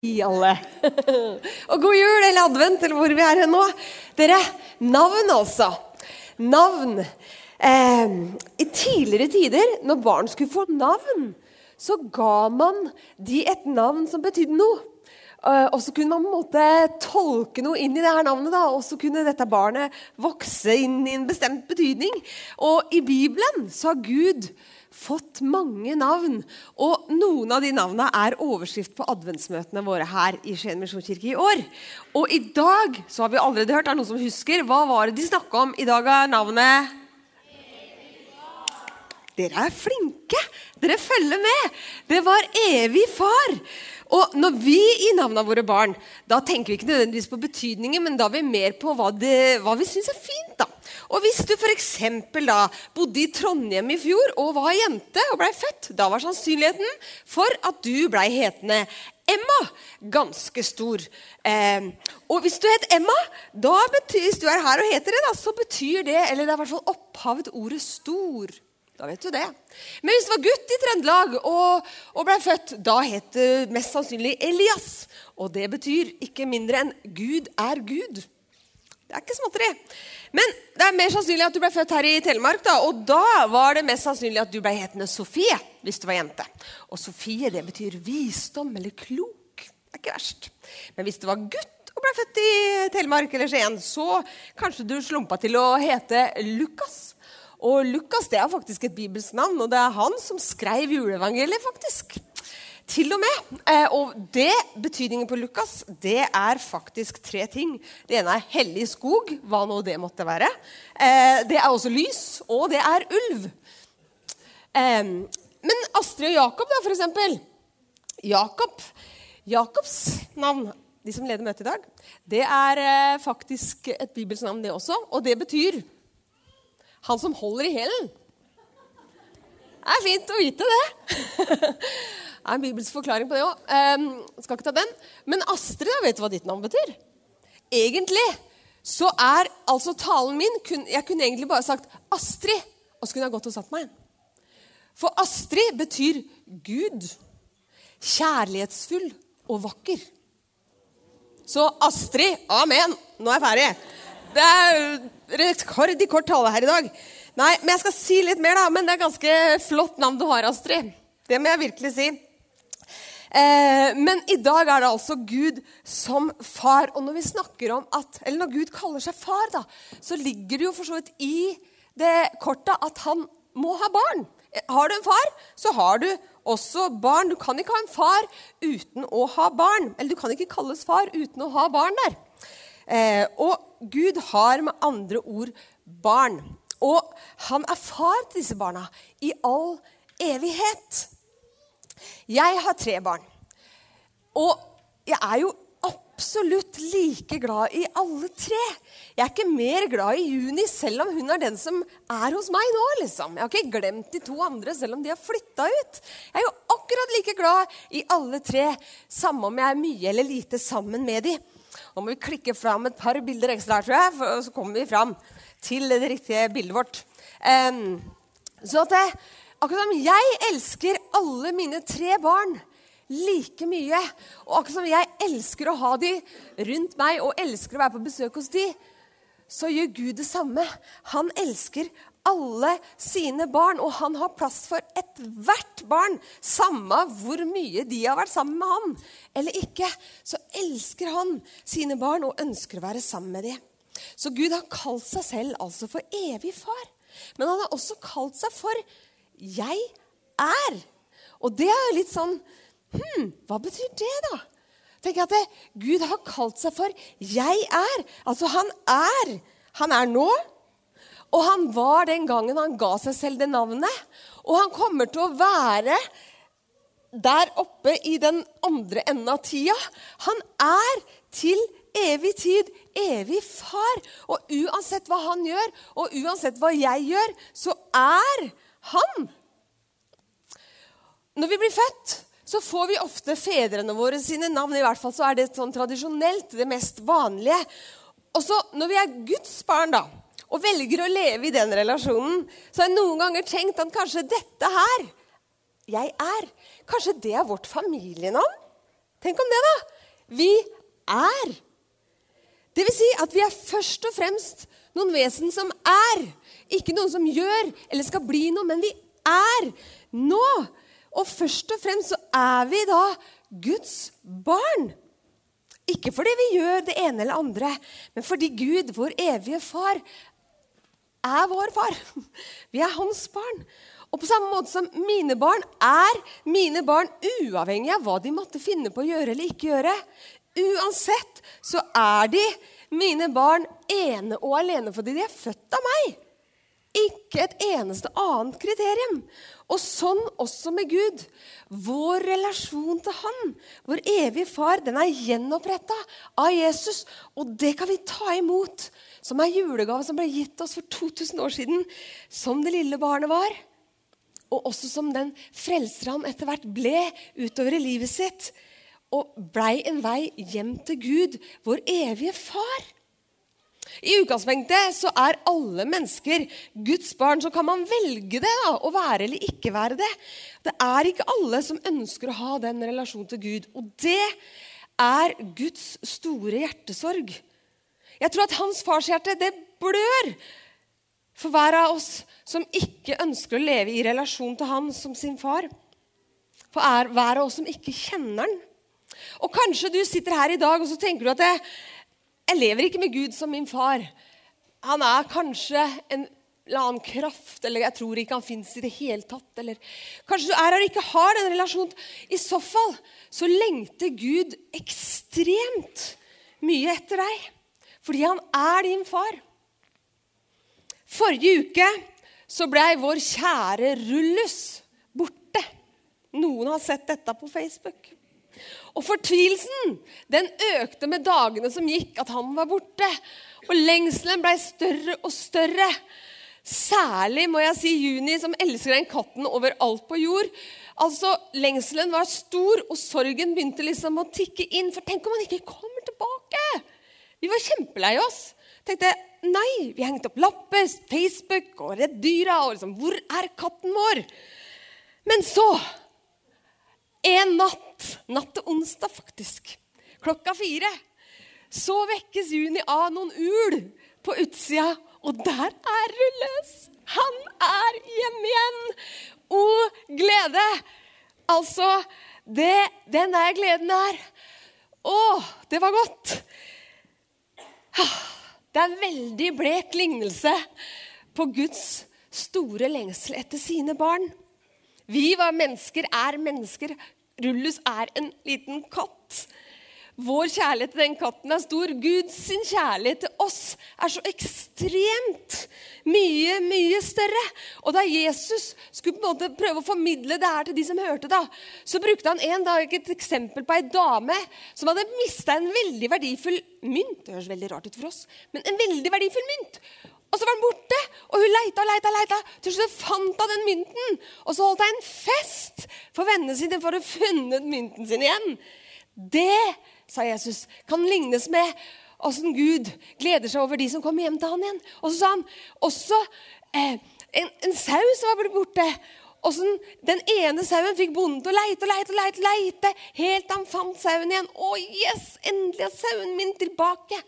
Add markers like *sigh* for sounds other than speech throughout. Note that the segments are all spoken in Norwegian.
i alle. Og god jul eller advent eller hvor vi er nå. Dere, navn altså. Navn. Eh, I tidligere tider, når barn skulle få navn, så ga man de et navn som betydde noe. Eh, og så kunne man på en måte tolke noe inn i det her navnet, da, og så kunne dette barnet vokse inn i en bestemt betydning. Og i Bibelen så har Gud fått mange navn. Og noen av de navnene er overskrift på adventsmøtene våre her i Skien misjonskirke i år. Og i dag så har vi allerede hørt, er det noen som husker, hva var det de snakka om? I dag er navnet Dere er flinke! Dere følger med! Det var evig far. Og når vi gir navnene våre barn, da tenker vi ikke nødvendigvis på betydningen, men da er vi mer på hva, det, hva vi syns er fint. da. Og hvis du f.eks. da bodde i Trondheim i fjor og var jente og blei født, da var sannsynligheten for at du blei hetende Emma ganske stor. Eh, og hvis du het Emma, da betyr, hvis du er her og heter det, da, så betyr det Eller det er i hvert fall opphavet ordet stor. Da vet du det. Men hvis du var gutt i Trøndelag og, og ble født, da het det mest sannsynlig Elias. Og det betyr ikke mindre enn Gud er Gud. Det er ikke småtteri. Men det er mer sannsynlig at du ble født her i Telemark. da, Og da var det mest sannsynlig at du ble hetende Sofie hvis du var jente. Og Sofie det betyr visdom eller klok. Det er ikke verst. Men hvis du var gutt og ble født i Telemark eller Skien, så kanskje du slumpa til å hete Lukas. Og Lukas det er faktisk et bibelsk navn, og det er han som skrev juleevangeliet. faktisk. Til og med. Eh, og det, betydningen på Lukas det er faktisk tre ting. Det ene er hellig skog, hva nå det måtte være. Eh, det er også lys, og det er ulv. Eh, men Astrid og Jakob, da, for eksempel. Jakob, Jakobs navn, de som leder møtet i dag, det er faktisk et bibelsk navn, det også. Og det betyr han som holder i hælen. Det er fint å vite det. *laughs* Er en bibelsk forklaring på det òg. Um, skal ikke ta den. Men Astrid, vet du hva ditt navn betyr? Egentlig så er altså talen min Jeg kunne egentlig bare sagt Astrid, og så kunne jeg gått og satt meg. For Astrid betyr Gud. Kjærlighetsfull og vakker. Så Astrid, amen. Nå er jeg ferdig. Det er rekord i kort tale her i dag. Nei, men Jeg skal si litt mer, da. Men det er ganske flott navn du har, Astrid. Det må jeg virkelig si. Eh, men i dag er det altså Gud som far. Og når vi snakker om at, eller når Gud kaller seg far, da, så ligger det jo for så vidt i det kortet at han må ha barn. Har du en far, så har du også barn. Du kan ikke ha en far uten å ha barn. Eller du kan ikke kalles far uten å ha barn der. Eh, og Gud har med andre ord barn. Og han er far til disse barna i all evighet. Jeg har tre barn. Og jeg er jo absolutt like glad i alle tre. Jeg er ikke mer glad i Juni, selv om hun er den som er hos meg nå. liksom. Jeg har ikke glemt de to andre, selv om de har flytta ut. Jeg er jo akkurat like glad i alle tre, samme om jeg er mye eller lite sammen med dem. Nå må vi klikke fram et par bilder ekstra, tror jeg, for så kommer vi fram til det riktige bildet vårt. Um, så at det, akkurat som jeg elsker alle mine tre barn like mye, og akkurat som jeg elsker å ha de rundt meg og elsker å være på besøk hos de, så gjør Gud det samme. Han elsker alle sine barn, og han har plass for ethvert barn. Samme hvor mye de har vært sammen med han eller ikke, så elsker han sine barn og ønsker å være sammen med dem. Så Gud har kalt seg selv altså for evig far. Men han har også kalt seg for 'jeg er'. Og det er jo litt sånn Hm, hva betyr det, da? Tenk at det, Gud har kalt seg for 'jeg er'. Altså, han er. Han er nå, og han var den gangen han ga seg selv det navnet. Og han kommer til å være der oppe i den andre enden av tida. Han er til evig tid evig far. Og uansett hva han gjør, og uansett hva jeg gjør, så er han. Når vi blir født, så får vi ofte fedrene våre sine navn. I hvert fall så er det sånn tradisjonelt det mest vanlige. Og så når vi er Guds barn, da, og velger å leve i den relasjonen, så har jeg noen ganger tenkt at kanskje dette her jeg er, kanskje det er vårt familienavn? Tenk om det, da. Vi er. Det vil si at vi er først og fremst noen vesen som er. Ikke noen som gjør eller skal bli noe, men vi er nå. Og først og fremst så er vi da Guds barn. Ikke fordi vi gjør det ene eller andre, men fordi Gud, vår evige far, er vår far. *laughs* Vi er hans barn. Og på samme måte som mine barn er mine barn uavhengig av hva de måtte finne på å gjøre eller ikke gjøre. Uansett så er de mine barn ene og alene fordi de er født av meg. Ikke et eneste annet kriterium. Og sånn også med Gud. Vår relasjon til Han, vår evige far, den er gjenoppretta av Jesus. Og det kan vi ta imot som er julegave som ble gitt oss for 2000 år siden, som det lille barnet var. Og også som den frelser han etter hvert ble utover i livet sitt. Og blei en vei hjem til Gud, vår evige far. I utgangspunktet så er alle mennesker Guds barn. Så kan man velge det, da, å være eller ikke være det. Det er ikke alle som ønsker å ha den relasjonen til Gud. Og det er Guds store hjertesorg. Jeg tror at hans farshjerte, det blør for hver av oss som ikke ønsker å leve i relasjon til han som sin far. For er hver av oss som ikke kjenner han. Og kanskje du sitter her i dag og så tenker du at jeg, jeg lever ikke med Gud som min far. Han er kanskje en eller annen kraft, eller jeg tror ikke han fins i det hele tatt. Eller kanskje du er her og ikke har den relasjonen. I så fall så lengter Gud ekstremt mye etter deg. Fordi han er din far. Forrige uke så blei vår kjære Rullus borte. Noen har sett dette på Facebook. Og fortvilelsen den økte med dagene som gikk, at han var borte. Og lengselen blei større og større. Særlig må jeg si Juni, som elsker den katten overalt på jord. Altså, Lengselen var stor, og sorgen begynte liksom å tikke inn. For tenk om han ikke kommer tilbake! Vi var kjempelei oss. Tenkte nei, vi hengte opp lapper, Facebook og Redd Dyra. og liksom, Hvor er katten vår? Men så en natt, natt til onsdag faktisk, klokka fire, så vekkes Juni av noen ul på utsida, og der er Rulles. Han er hjemme igjen. O glede! Altså, det, den der gleden her. Å, det var godt. Det er en veldig blek lignelse på Guds store lengsel etter sine barn. Vi var mennesker, er mennesker. Rullus er en liten katt. Vår kjærlighet til den katten er stor. Guds kjærlighet til oss er så ekstremt mye, mye større. Og da Jesus skulle på en måte prøve å formidle det her til de som hørte, da, så brukte han en dag et eksempel på ei dame som hadde mista en veldig verdifull mynt. Det høres veldig rart ut for oss, men en veldig verdifull mynt. Og så var den borte, og hun leita og leita. leita. Til slutt fant hun den mynten. Og så holdt hun en fest for vennene sine for å ha funnet mynten sin igjen. Det, sa Jesus, kan lignes med åssen Gud gleder seg over de som kommer hjem til han igjen. Og så sa han også eh, en, en sau som var blitt borte. Åssen den ene sauen fikk bonden til å leite og leite, og leite, leite, helt til han fant sauen igjen. Å, yes! Endelig er sauen min tilbake.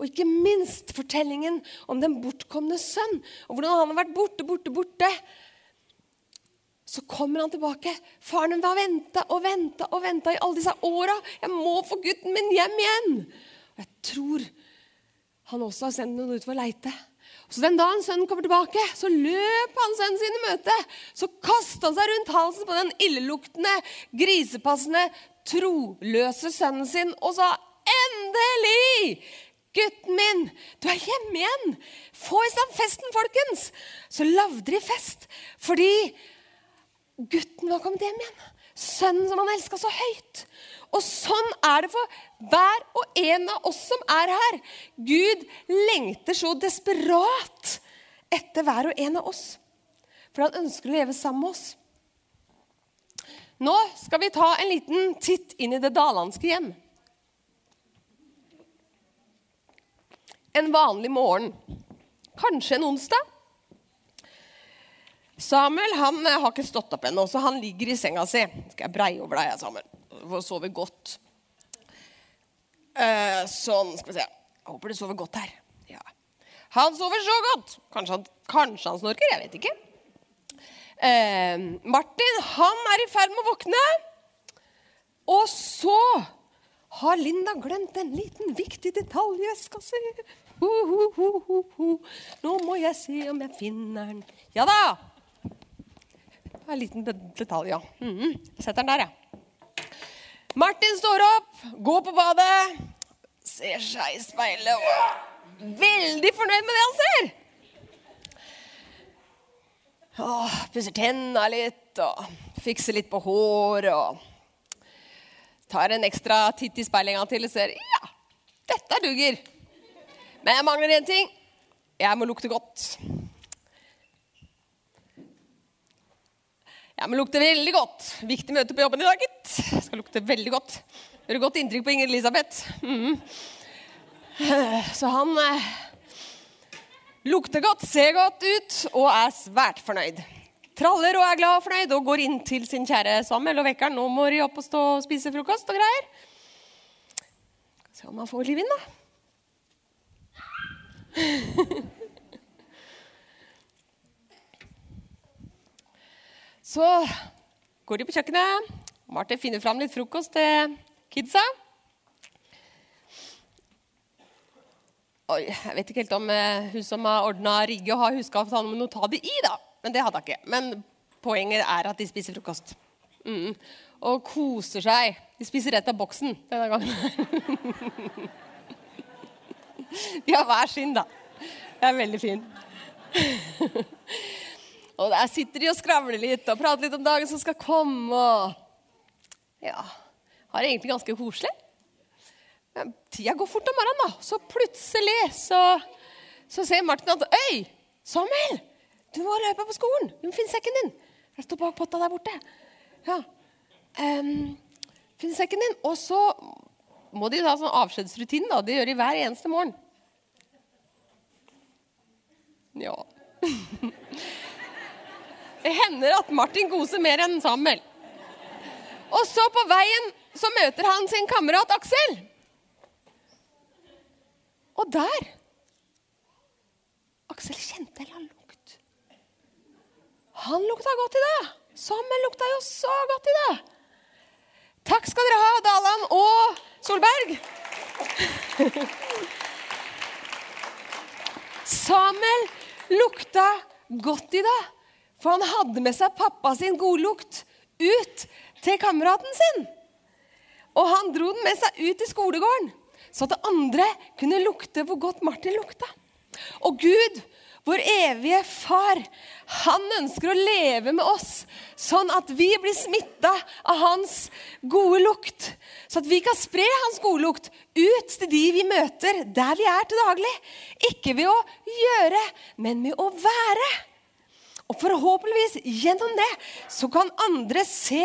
Og ikke minst fortellingen om den bortkomne sønn. Og hvordan han har vært borte, borte, borte. Så kommer han tilbake. Faren min har venta og venta og venta i alle disse åra. Jeg må få gutten min hjem igjen. Og jeg tror han også har sendt noen ut for å leite. Så den dagen sønnen kommer tilbake, så løp han sønnen sin i møte. Så kasta han seg rundt halsen på den illeluktende, grisepassende, troløse sønnen sin og sa endelig! Gutten min, du er hjemme igjen! Få i stand festen, folkens! Så lagde de fest fordi gutten var kommet hjem igjen. Sønnen som han elska så høyt. Og sånn er det for hver og en av oss som er her. Gud lengter så desperat etter hver og en av oss. For han ønsker å leve sammen med oss. Nå skal vi ta en liten titt inn i det dalandske hjem. En vanlig morgen. Kanskje en onsdag. Samuel han har ikke stått opp ennå, så han ligger i senga si. Skal jeg breie over deg, Samuel? Får sove godt. sånn, skal vi se. Jeg håper du sover godt her. Ja. Han sover så godt. Kanskje han, kanskje han snorker, jeg vet ikke. Eh, Martin han er i ferd med å våkne. Og så har Linda glemt en liten viktig detalj i veska si. Ho, ho, ho, ho. Nå må jeg se om jeg finner den. Ja da! En liten de- detalj, ja. Mhm. Setter den der, ja. Martin står opp, går på badet, ser seg i speilet og veldig fornøyd med det han ser. Åh, pusser tenna litt og fikser litt på håret og tar en ekstra titt i speilet en gang til og ser ja, dette duger. Men jeg mangler én ting. Jeg må lukte godt. Jeg men lukter veldig godt. Viktig møte på jobben i dag, gitt. Skal lukte veldig godt. Gjøre godt inntrykk på Inger Elisabeth. Mm. Så han eh, lukter godt, ser godt ut og er svært fornøyd. Traller og er glad og fornøyd og går inn til sin kjære Samuel og vekker han. Nå må de opp og stå og spise frokost og greier. Se om han får liv inn, da. *laughs* Så går de på kjøkkenet. Martin finner fram litt frokost til kidsa. Oi, jeg vet ikke helt om eh, hun som har ordna rigget, har huska å ta noe i. da. Men det hadde hun ikke. Men poenget er at de spiser frokost. Mm. Og koser seg. De spiser rett av boksen denne gangen. *laughs* de har hver sin, da. Det er veldig fint. *laughs* og der sitter de og skravler litt og prater litt om dagen som skal komme. og ja, har det egentlig ganske koselig. Men tida går fort om morgenen, da. Så plutselig så, så ser Martin at Øy, Samuel! Du må løpe på skolen. Du må finne sekken din. Den står bak potta der borte. Ja. Um, finn sekken din. Og så må de ha sånn avskjedsrutine. da. Det gjør de hver eneste morgen. Ja. *laughs* Det hender at Martin koser mer enn Samuel. Og så på veien så møter han sin kamerat Aksel. Og der Aksel kjente en lukt. Han lukta godt i dag. Samuel lukta jo så godt i dag. Takk skal dere ha, Daland og Solberg. Samuel lukta godt i det, for han hadde med seg pappa sin godlukt ut til kameraten sin. Og han dro den med seg ut i skolegården, så at andre kunne lukte hvor godt Martin lukta. Og Gud, vår evige far, han ønsker å leve med oss sånn at vi blir smitta av hans gode lukt. Så at vi kan spre hans gode lukt ut til de vi møter der vi er til daglig. Ikke ved å gjøre, men med å være. Og forhåpentligvis gjennom det så kan andre se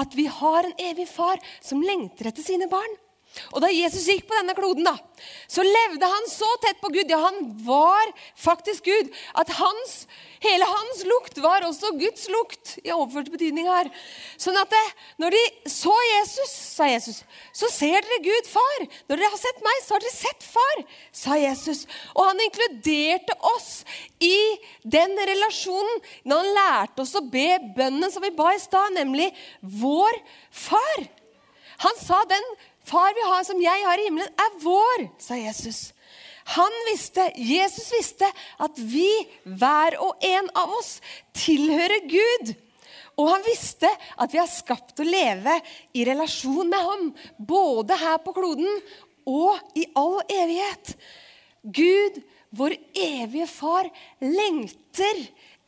at vi har en evig far som lengter etter sine barn. Og da Jesus gikk på denne kloden, da, så levde han så tett på Gud. Ja, han var faktisk Gud. At hans, hele hans lukt var også Guds lukt i overført betydning her. Sånn at det, når de så Jesus, sa Jesus, så ser dere Gud far. Når dere har sett meg, så har dere sett far, sa Jesus. Og han inkluderte oss i den relasjonen når han lærte oss å be bønnen som vi ba i stad, nemlig vår far. Han sa den far vi har, som jeg har i himmelen, er vår, sa Jesus. Han visste, Jesus visste, at vi, hver og en av oss, tilhører Gud. Og han visste at vi er skapt til å leve i relasjon med ham, både her på kloden og i all evighet. Gud, vår evige far, lengter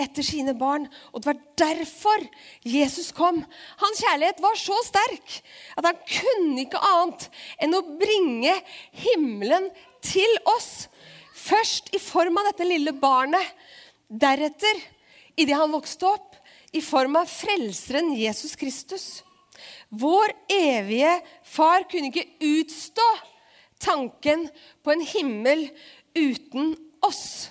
etter sine barn. Og det var derfor Jesus kom. Hans kjærlighet var så sterk at han kunne ikke annet enn å bringe himmelen til oss. Først i form av dette lille barnet. Deretter, idet han vokste opp, i form av frelseren Jesus Kristus. Vår evige far kunne ikke utstå tanken på en himmel uten oss.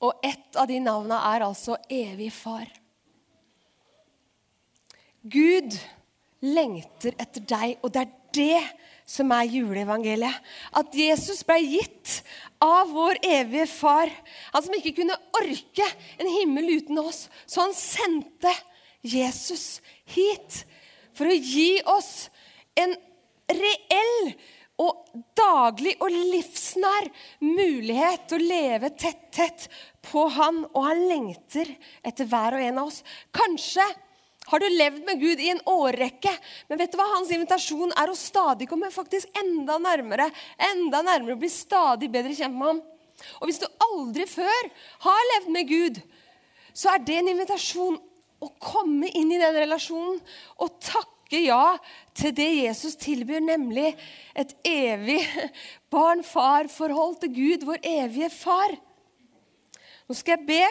Og ett av de navnene er altså evig far. Gud lengter etter deg, og det er det som er juleevangeliet. At Jesus ble gitt av vår evige far. Han som ikke kunne orke en himmel uten oss. Så han sendte Jesus hit for å gi oss en reell og daglig og livsnær mulighet til å leve tett, tett på han. Og han lengter etter hver og en av oss. Kanskje har du levd med Gud i en årrekke? Men vet du hva? Hans invitasjon er å stadig komme faktisk enda nærmere. Enda nærmere, Bli stadig bedre kjent med ham. Og hvis du aldri før har levd med Gud, så er det en invitasjon å komme inn i den relasjonen og takke ja til det Jesus tilbyr, nemlig et evig barn-far-forhold til Gud, vår evige far. Nå skal jeg be,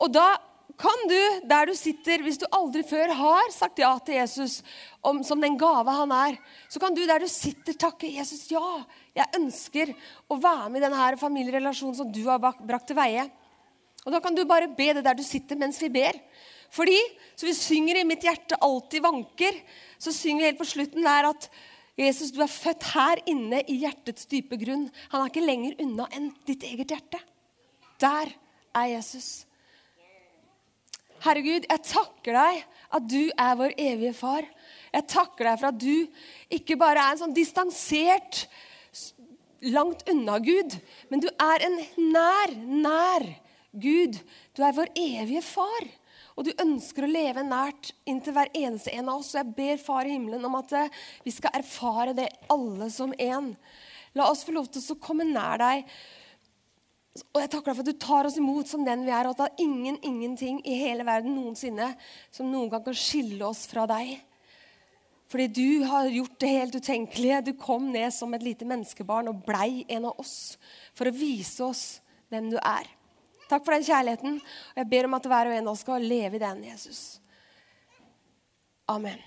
og da kan du der du sitter, hvis du aldri før har sagt ja til Jesus om, som den gave han er, så kan du der du sitter, takke Jesus. Ja, jeg ønsker å være med i denne familierelasjonen som du har brakt til veie. Og Da kan du bare be det der du sitter mens vi ber. Fordi, så vi synger i 'Mitt hjerte alltid vanker', så synger vi helt på slutten der at Jesus, du er født her inne i hjertets dype grunn. Han er ikke lenger unna enn ditt eget hjerte. Der er Jesus. Herregud, jeg takker deg at du er vår evige far. Jeg takker deg for at du ikke bare er en sånn distansert, langt unna Gud, men du er en nær, nær Gud. Du er vår evige far. Og du ønsker å leve nært inntil hver eneste en av oss. Og jeg ber Far i himmelen om at eh, vi skal erfare det alle som én. La oss få lov til å komme nær deg og jeg takker deg for at du tar oss imot som den vi er, og at det er ingen, ingenting i hele verden noensinne som noen gang kan skille oss fra deg. Fordi du har gjort det helt utenkelige. Du kom ned som et lite menneskebarn og blei en av oss for å vise oss hvem du er. Takk for den kjærligheten. og Jeg ber om at hver og en av oss skal leve i den, Jesus. Amen.